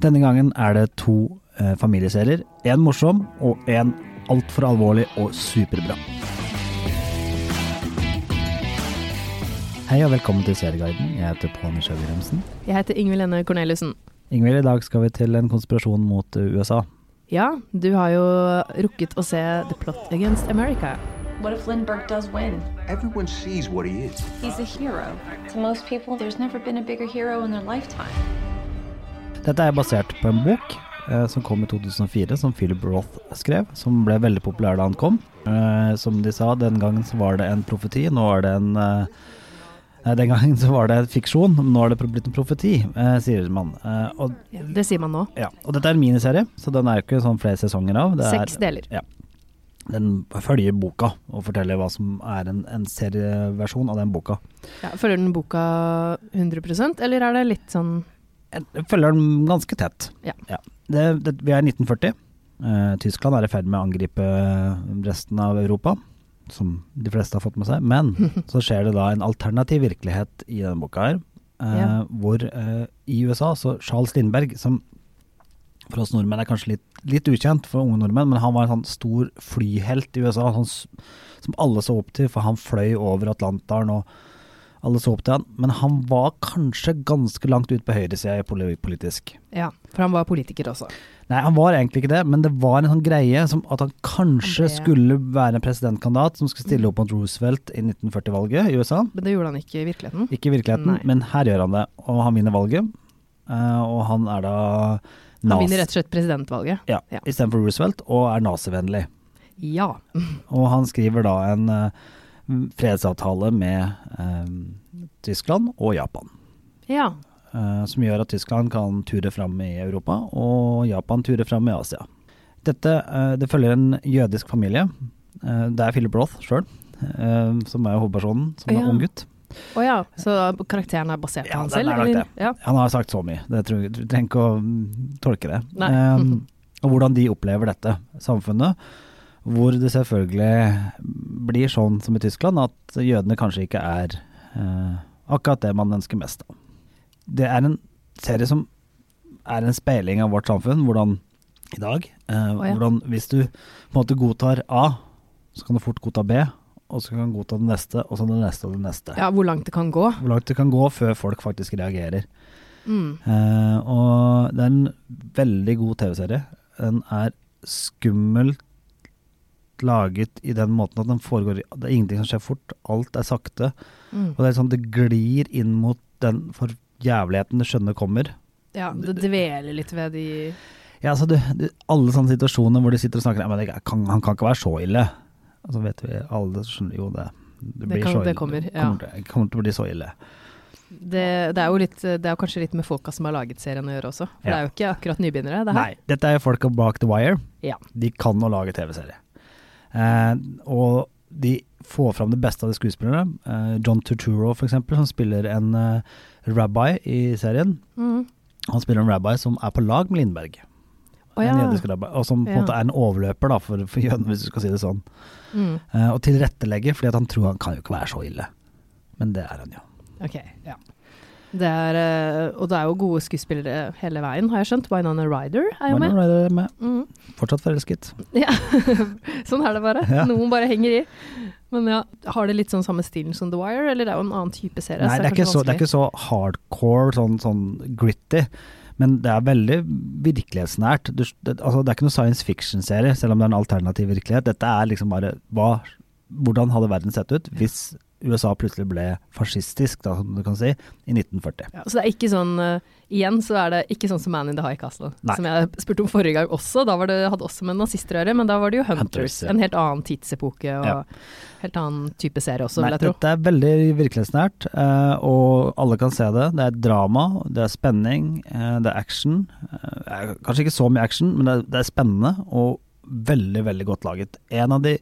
Denne gangen er det to eh, familieserier. Én morsom og én altfor alvorlig og superbra. Hei og velkommen til Serieguiden. Jeg heter Pål Nisha Wilhelmsen. Jeg heter Ingvild Enne Corneliussen. Ingvild, i dag skal vi til en konspirasjon mot eh, USA. Ja, du har jo rukket å se The Plot Against America. What if Lindbergh does win? Everyone sees what he is. He's a hero. To most people, there's never been a bigger hero in their lifetime. Dette er basert på en bok eh, som kom i 2004, som Philip Roth skrev, som ble veldig populær da han kom. Eh, som de sa, den gangen så var det en profeti, nå er det en eh, den gangen så var det en fiksjon, nå er det blitt en profeti, eh, sier man. Eh, og, Ja, det sier man nå. ja, og dette er en miniserie, så den er jo ikke sånn flere sesonger av. Det er, Seks deler. Ja. Den følger boka og forteller hva som er en, en serieversjon av den boka. Ja, følger den boka 100% eller er det litt sånn Jeg følger den ganske tett. Ja. Det, det, vi er i 1940. Uh, Tyskland er i ferd med å angripe resten av Europa, som de fleste har fått med seg. Men så skjer det da en alternativ virkelighet i denne boka her. uh, Ja. Hvor uh, i USA så Charles Lindberg, som for oss nordmenn er kanskje litt, litt ukjent for unge nordmenn, men han var en sånn stor flyhelt i USA sånn, som alle så opp til, for han fløy over Atlanteren og alle så opp til han. Men han var kanskje ganske langt ut på høyresida politisk. Ja, for han var politiker også. Nei, han var egentlig ikke det, men det var en sånn greie som at han kanskje det... skulle være en presidentkandidat som skulle stille opp mot Roosevelt i 1940-valget i USA. Men det gjorde han ikke i virkeligheten. Ikke i virkeligheten, Nei. men her gjør han det. Og han vinner valget. eh, og han er da Han vinner rett og slett presidentvalget. Ja, Ja. istedenfor Roosevelt, og er nazivennlig. Ja. Og han skriver da en eh, fredsavtale med eh, Tyskland og Japan. Ja. eh, som gjør at Tyskland kan ture fram i Europa, og Japan ture fram i Asia. Dette eh, det følger en jødisk familie. Eh, det er Philip Roth sjøl som er hovedpersonen, som Ja. er ung gutt. Å ja, så karakteren er basert på Ja, han selv? er eller? Ja. Han har sagt så mye, det tror du trenger ikke å tolke det. Eh, og hvordan de opplever dette samfunnet, hvor det selvfølgelig blir sånn som i Tyskland, at jødene kanskje ikke er eh, akkurat det man ønsker mest av. Det er en serie som er en speiling av vårt samfunn, hvordan i dag. Eh, oh, ja. Hvordan hvis du på en måte godtar A, så kan du fort godta B, og så kan du godta det neste, og så det neste og det neste. ja, hvor langt det kan gå. Hvor langt det kan gå før folk faktisk reagerer. Mm. Eh, og det er en veldig god TV-serie. Den er skummelt laget i den måten at den foregår Det er ingenting som skjer fort. Alt er sakte. Mm. Og det er sånn det glir inn mot den for jævligheten du skjønner kommer. Ja, det dveler litt ved de Ja, altså du, du, Alle sånne situasjoner hvor de sitter og snakker men det kan, Han kan ikke være så ille. Og så vet vi alle skjønner jo det. Det, blir kan- så det kommer, ja. kommer, til, kommer til å bli så ille. det, det, er jo litt, det er kanskje litt med folka som har laget serien å gjøre også. For Ja. det er jo ikke akkurat nybegynnere, det her. Nei, dette er jo folka bak The Wire. Ja. De kan å lage TV-serie. Eh, og de får fram det beste av de skuespillerne. Eh, John Turturro, for eksempel, som spiller en eh, rabbi i serien. Mm. Han spiller en rabbi som er på lag med Lindberg. Oh, ja. En jødisk rabbi, og som på en Ja. måte er en overløper da, for, for jødene, hvis du skal si det sånn. Mm. Eh, og tilrettelegger, fordi han tror han kan jo ikke være så ille. Men det er han jo. Ok, ja. Det er, eh, og det er jo gode skuespillere hele veien, har jeg skjønt. Winona Ryder er jo med. Ryder er med. Mm. Fortsatt forelsket. Ja, sånn er det bare. Ja. Noen bare henger i. Men ja, Har det litt sånn samme stilen som The Wire, eller det er jo en annen type serie? Nei, det er, så, det er ikke så hardcore, sånn, sånn gritty. Men det er veldig virkelighetsnært. Du, det, altså, det er ikke noe science fiction-serie, selv om det er en alternativ virkelighet. Dette er liksom bare hva, Hvordan hadde verden sett ut hvis USA plutselig ble fascistisk, da, som du kan si, i 1940? Ja, så det er ikke sånn uh, Igjen så er det ikke sånn som Man in the High Castle, Nei. som jeg spurte om forrige gang også. Da var det, hadde også med nazister å gjøre, men da var det jo Hunters. Hunters, ja. En helt annen tidsepoke og Ja. helt annen type serie også, Nei, vil jeg tro. dette er veldig virkelighetsnært, uh, og alle kan se det. Det er drama, det er spenning, uh, det er action. Kanskje ikke så mye action, men det er, det er spennende og veldig, veldig godt laget. En av de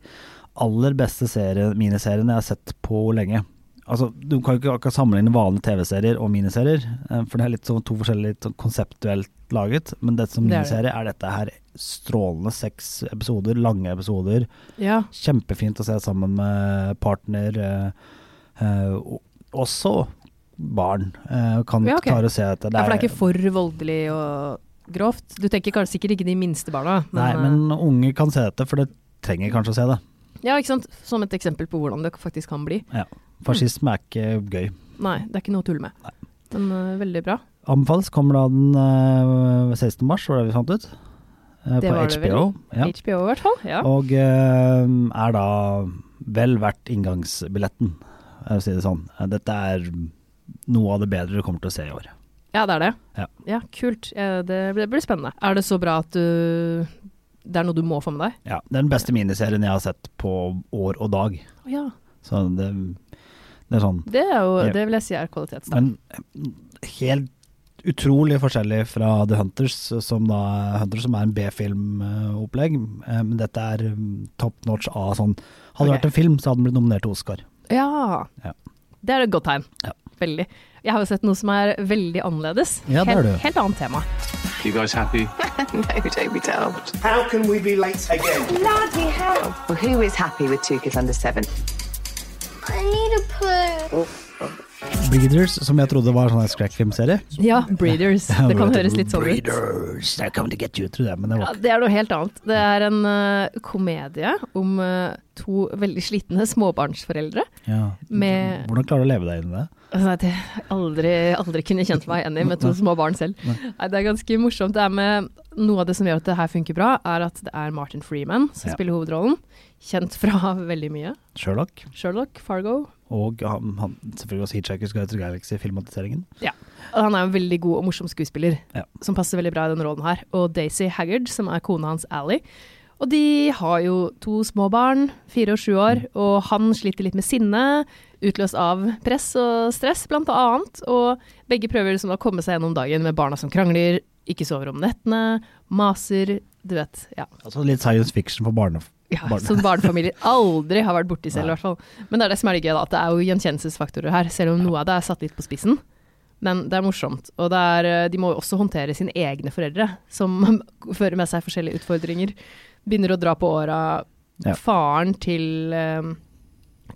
aller beste serie, miniseriene jeg har sett på lenge. Altså, Du kan jo ikke akkurat sammenligne vanlige TV-serier og miniserier, eh, for det er litt sånn to forskjellige sånn konseptuelt laget. Men som Det er det. miniserie er dette her strålende seks episoder, lange episoder. Ja, Kjempefint å se sammen med partner. eh, eh, også barn eh, kan Ja, okay. klare å se dette. ja, for det er ikke for voldelig og grovt. Du tenker kanskje sikkert ikke de minste barna. Nei, eh, men unge kan se dette, for det trenger kanskje å se det. Ja, ikke sant. Som et eksempel på hvordan det faktisk kan bli. Ja. Fascisme er ikke gøy. Nei, det er ikke noe å tulle med. Nei. Men eh, veldig bra. Anbefales kommer da den eh, 16. mars, var det vi fant ut. Eh, Det på var det vel. HBO. Ja. HBO i hvert fall. Ja. Og eh, er da vel verdt inngangsbilletten, å si det sånn. Eh, Dette er noe av det bedre du kommer til å se i år. ja, det er det. Ja. kult. Ja, det, blir, det blir spennende. Er det så bra at du Det er noe du må få med deg? Ja, Det er den beste miniserien jeg har sett på år og dag. Ja. Så det, det er sånn Det er jo Det vil jeg si er kvalitetstegn. Men eh, helt utrolig forskjellig fra The Hunters, som da Hunters som er en B-filmopplegg. Eh, Men dette er mm, top notch av sånn Hadde det vært en film, så hadde den blitt nominert til Oscar. Ja. Ja. Det er et godt tegn. Ja. Veldig. Jeg har jo sett noe som er veldig annerledes. Ja, det helt, du. helt annet tema. You guys happy? no, Toby, tell. How can we be late again? Bloody hell. Well, who is happy with two kids under seven? I need a poo. Oh. Breeders, som jeg trodde var en sånn skrekkfilmserie. Ja, Breeders. Det kan høres litt sånn ut. Breeders, they're coming to get you, tror jeg. Men det Ja, det er noe helt annet. Det er en uh, komedie om uh, to veldig slitne småbarnsforeldre. ja. med- Hvordan klarer du å leve deg inn i det? Nei, det aldri, aldri kunne kjent meg igjen i med to små barn selv. Nei, det er ganske morsomt. Det er med Noe av det som gjør at det her funker bra, er at det er Martin Freeman som Ja. spiller hovedrollen. Kjent fra veldig mye. Sherlock. Sherlock, Fargo. Og han, han, selvfølgelig også Hitchhiker's Guide to Galaxy-filmatiseringen. Ja, Og han er en veldig god og morsom skuespiller, Ja. som passer veldig bra i den rollen her. Og Daisy Haggard, som er kona hans Ally. Og de har jo to små barn, fire og sju år, og han sliter litt med sinne, utløst av press og stress, blant annet. Og begge prøver liksom å komme seg gjennom dagen med barna som krangler, ikke sover om nettene, maser, du vet. Ja. Altså litt science fiction for barne... Ja, Barn. Som barnefamilier aldri har vært borti selv, i hvert fall. Men det er det som er det gøy, da. At det er jo gjenkjennelsesfaktorer her, selv om noe av det er satt litt på spissen. Men det er morsomt. Og er, eh, de må jo også håndtere sine egne foreldre, som fører med seg forskjellige utfordringer. Begynner å dra på åra. Ja. Faren til, eh,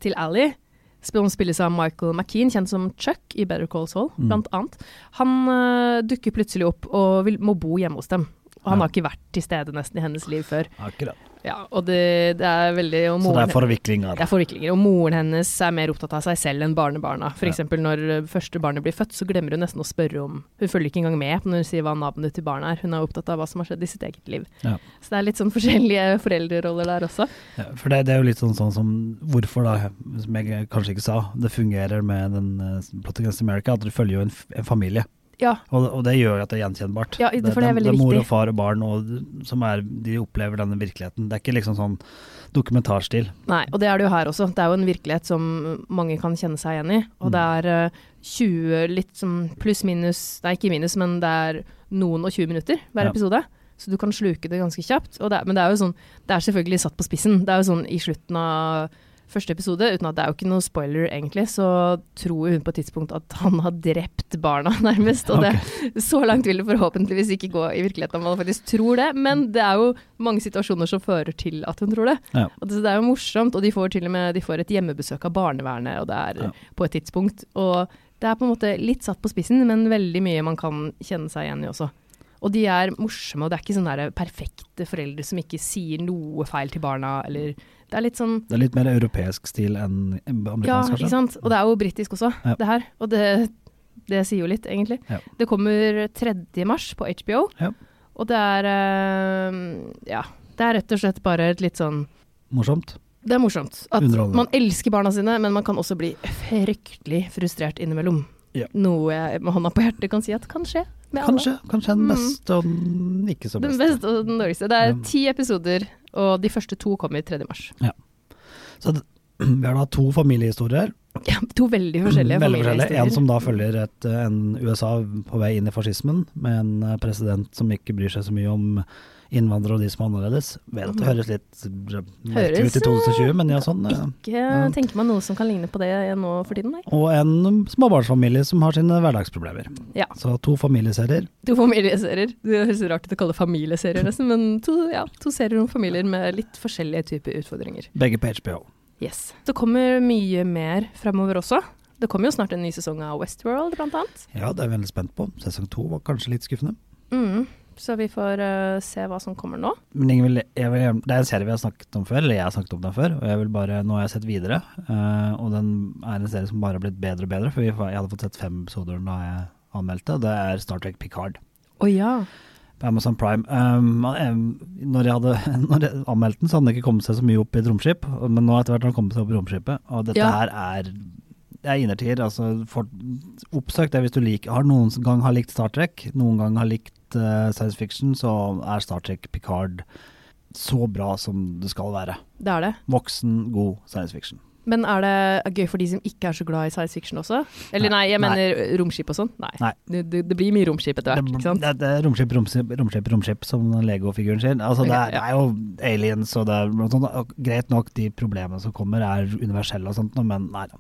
til Ally, som spilles av Michael McKean, kjent som Chuck i Better Call Saul, Mm. blant annet. Han eh, dukker plutselig opp og vil, må bo hjemme hos dem. Og han Ja. har ikke vært til stede nesten i hennes liv før. Akkurat. Ja, og det, det er veldig og Så det er forviklinger. det er forviklinger. Og moren hennes er mer opptatt av seg selv enn barnebarna. For Ja. når eh, første barnet blir født, så glemmer hun nesten å spørre om Hun følger ikke engang med når hun sier hva navnet til barnet er. Hun er opptatt av hva som har skjedd i sitt eget liv. Ja. Så det er litt sånn forskjellige foreldreroller der også. Ja, for det, det er jo litt sånn, sånn som Hvorfor, da, som jeg kanskje ikke sa, det fungerer med den uh, Plot Against America, at du følger jo en, en familie. Ja, Og, og det gjør at det er gjenkjennbart. Ja, det- det er veldig det er mor og far og barn og, som er, de opplever denne virkeligheten. Det er ikke liksom sånn dokumentarstil. Nei, og det er det jo her også. Det er jo en virkelighet som mange kan kjenne seg igjen i. Og det er eh, 20 litt som pluss-minus, nei ikke minus, men det er noen og 20 minutter hver Ja. episode. Så du kan sluke det ganske kjapt. Og det men det er jo sånn, det er selvfølgelig satt på spissen. Det er jo sånn i slutten av første episode, uten at det er jo ikke noe spoiler egentlig, så tror hun på et tidspunkt at han har drept barna, nærmest. Og det, så langt vil det forhåpentligvis ikke gå i virkeligheten om man faktisk tror det, men det er jo mange situasjoner som fører til at hun tror det. Ja. Og det, det er jo morsomt, og de får til og med de får et hjemmebesøk av barnevernet, og det er Ja. på et tidspunkt. Og det er på en måte litt satt på spissen, men veldig mye man kan kjenne seg igjen i også. Og de er morsomme, og det er ikke sånne perfekte foreldre som ikke sier noe feil til barna, eller Det er litt sånn Det er litt mer europeisk stil enn amerikansk, Ja, kanskje? ikke sant. Og det er jo britisk også, Ja. det her. Og det, det sier jo litt, egentlig. Ja. Det kommer 3. mars på HBO, Ja. og det er eh, Ja. Det er rett og slett bare et litt sånn Morsomt. Det er morsomt. At man elsker barna sine, men man kan også bli fryktelig frustrert innimellom. Ja. Noe jeg med hånda på hjertet kan si at kan skje Kanskje, kanskje den Mm. beste og den ikke så beste. Den beste. og den dårligste. Det er Ja. ti episoder, og de første to kommer 3. mars. Så vi har da to familiehistorier. Ja, to veldig forskjellige Veldig familiehistorier. En som da følger et, en USA på vei inn i fascismen, med en eh, president som ikke bryr seg så mye om innvandrere og de som er annerledes. Vet at det høres litt merkelig ut i 2020, men ja, sånn. eh. Ikke Ja. tenker man noe som kan ligne på det nå for tiden, nei. Og en småbarnsfamilie som har sine hverdagsproblemer. Ja. Så to familieserier. To familieserier. Det høres rart ut å kalle det familieserier, nesten, men to, ja, to serier om familier med litt forskjellige typer utfordringer. Begge på HBO. Yes. Det kommer mye mer fremover også. Det kommer jo snart en ny sesong av Westworld, blant annet. Ja, det er jeg veldig spent på. Sesong to var kanskje litt skuffende. Mm. Så vi får uh, se hva som kommer nå. Men ingen vil, jeg vil, det er en serie vi har snakket om før, eller jeg har snakket om den før, og jeg vil bare, nå har jeg sett videre. uh, og den er en serie som bare har blitt bedre og bedre, for vi, jeg hadde fått sett fem episoder da jeg anmeldte. Det er Star Trek Picard Å ja. På Amazon Prime. Um, når, jeg hadde, når jeg anmeldte den, så hadde den ikke kommet seg så mye opp i et romskip, men nå etter hvert har den kommet seg opp i romskipet, og dette Ja. her er det er innertier. Altså, for, oppsøk det hvis du liker, har noen gang har likt Star Trek, noen gang har likt uh, science fiction, så er Star Trek Picard så bra som det skal være. Det er det. Voksen, god science fiction. Men er det gøy for de som ikke er så glad i science fiction også? Eller nei, Nei. jeg mener romskip og sånn. Nei. Nei. Det, det, det blir mye romskip etter hvert, ikke sant? det, det er romskip, romskip, romskip, romskip, som Lego-figuren sier. Altså, det, er, er, det er jo aliens og det er noe sånt. og Greit nok, de problemene som kommer er universelle og sånt, men nei da.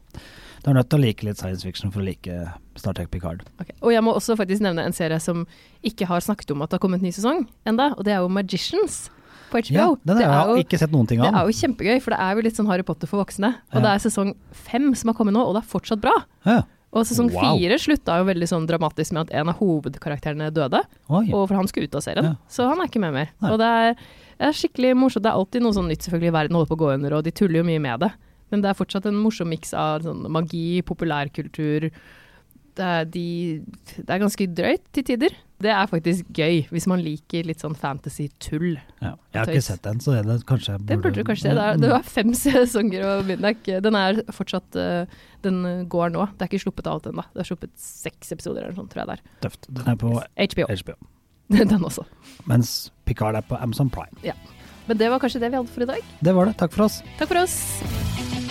Du er nødt til å like litt science fiction for å like Star Trek Picard. Okay. Og jeg må også faktisk nevne en serie som ikke har snakket om at det har kommet ny sesong enda, og det er jo Magicians på HBO. Ja, den har jeg jo, ikke sett noen ting av. det er jo kjempegøy, for det er jo litt sånn Harry Potter for voksne. Og Ja. det er sesong fem som har kommet nå, og det er fortsatt bra. Ja. Og sesong Wow. fire slutta jo veldig sånn dramatisk med at en av hovedkarakterene døde. Oi. Og for han skulle ut av serien, Ja. så han er ikke med mer. Nei. Og det er, det er skikkelig morsomt. Det er alltid noe sånn nytt selvfølgelig verden holder på å gå under, og de tuller jo mye med det. Men det er fortsatt en morsom miks av sånn magi, populærkultur det er, de, det er ganske drøyt til tider. Det er faktisk gøy, hvis man liker litt sånn fantasy-tull. Ja. Jeg har ikke sett den, så det kanskje jeg Det burde du kanskje se. Det var det er fem sesonger, og er den er fortsatt eh, Den går nå. Det er ikke sluppet alt ennå. Det er sluppet seks episoder eller noe sånt, tror jeg det er. tøft. Den er på HBO. HBO. Den også. Mens Picard er på Amazon Prime. Men det var kanskje det vi hadde for i dag. Det var det. Takk for oss. Takk for oss.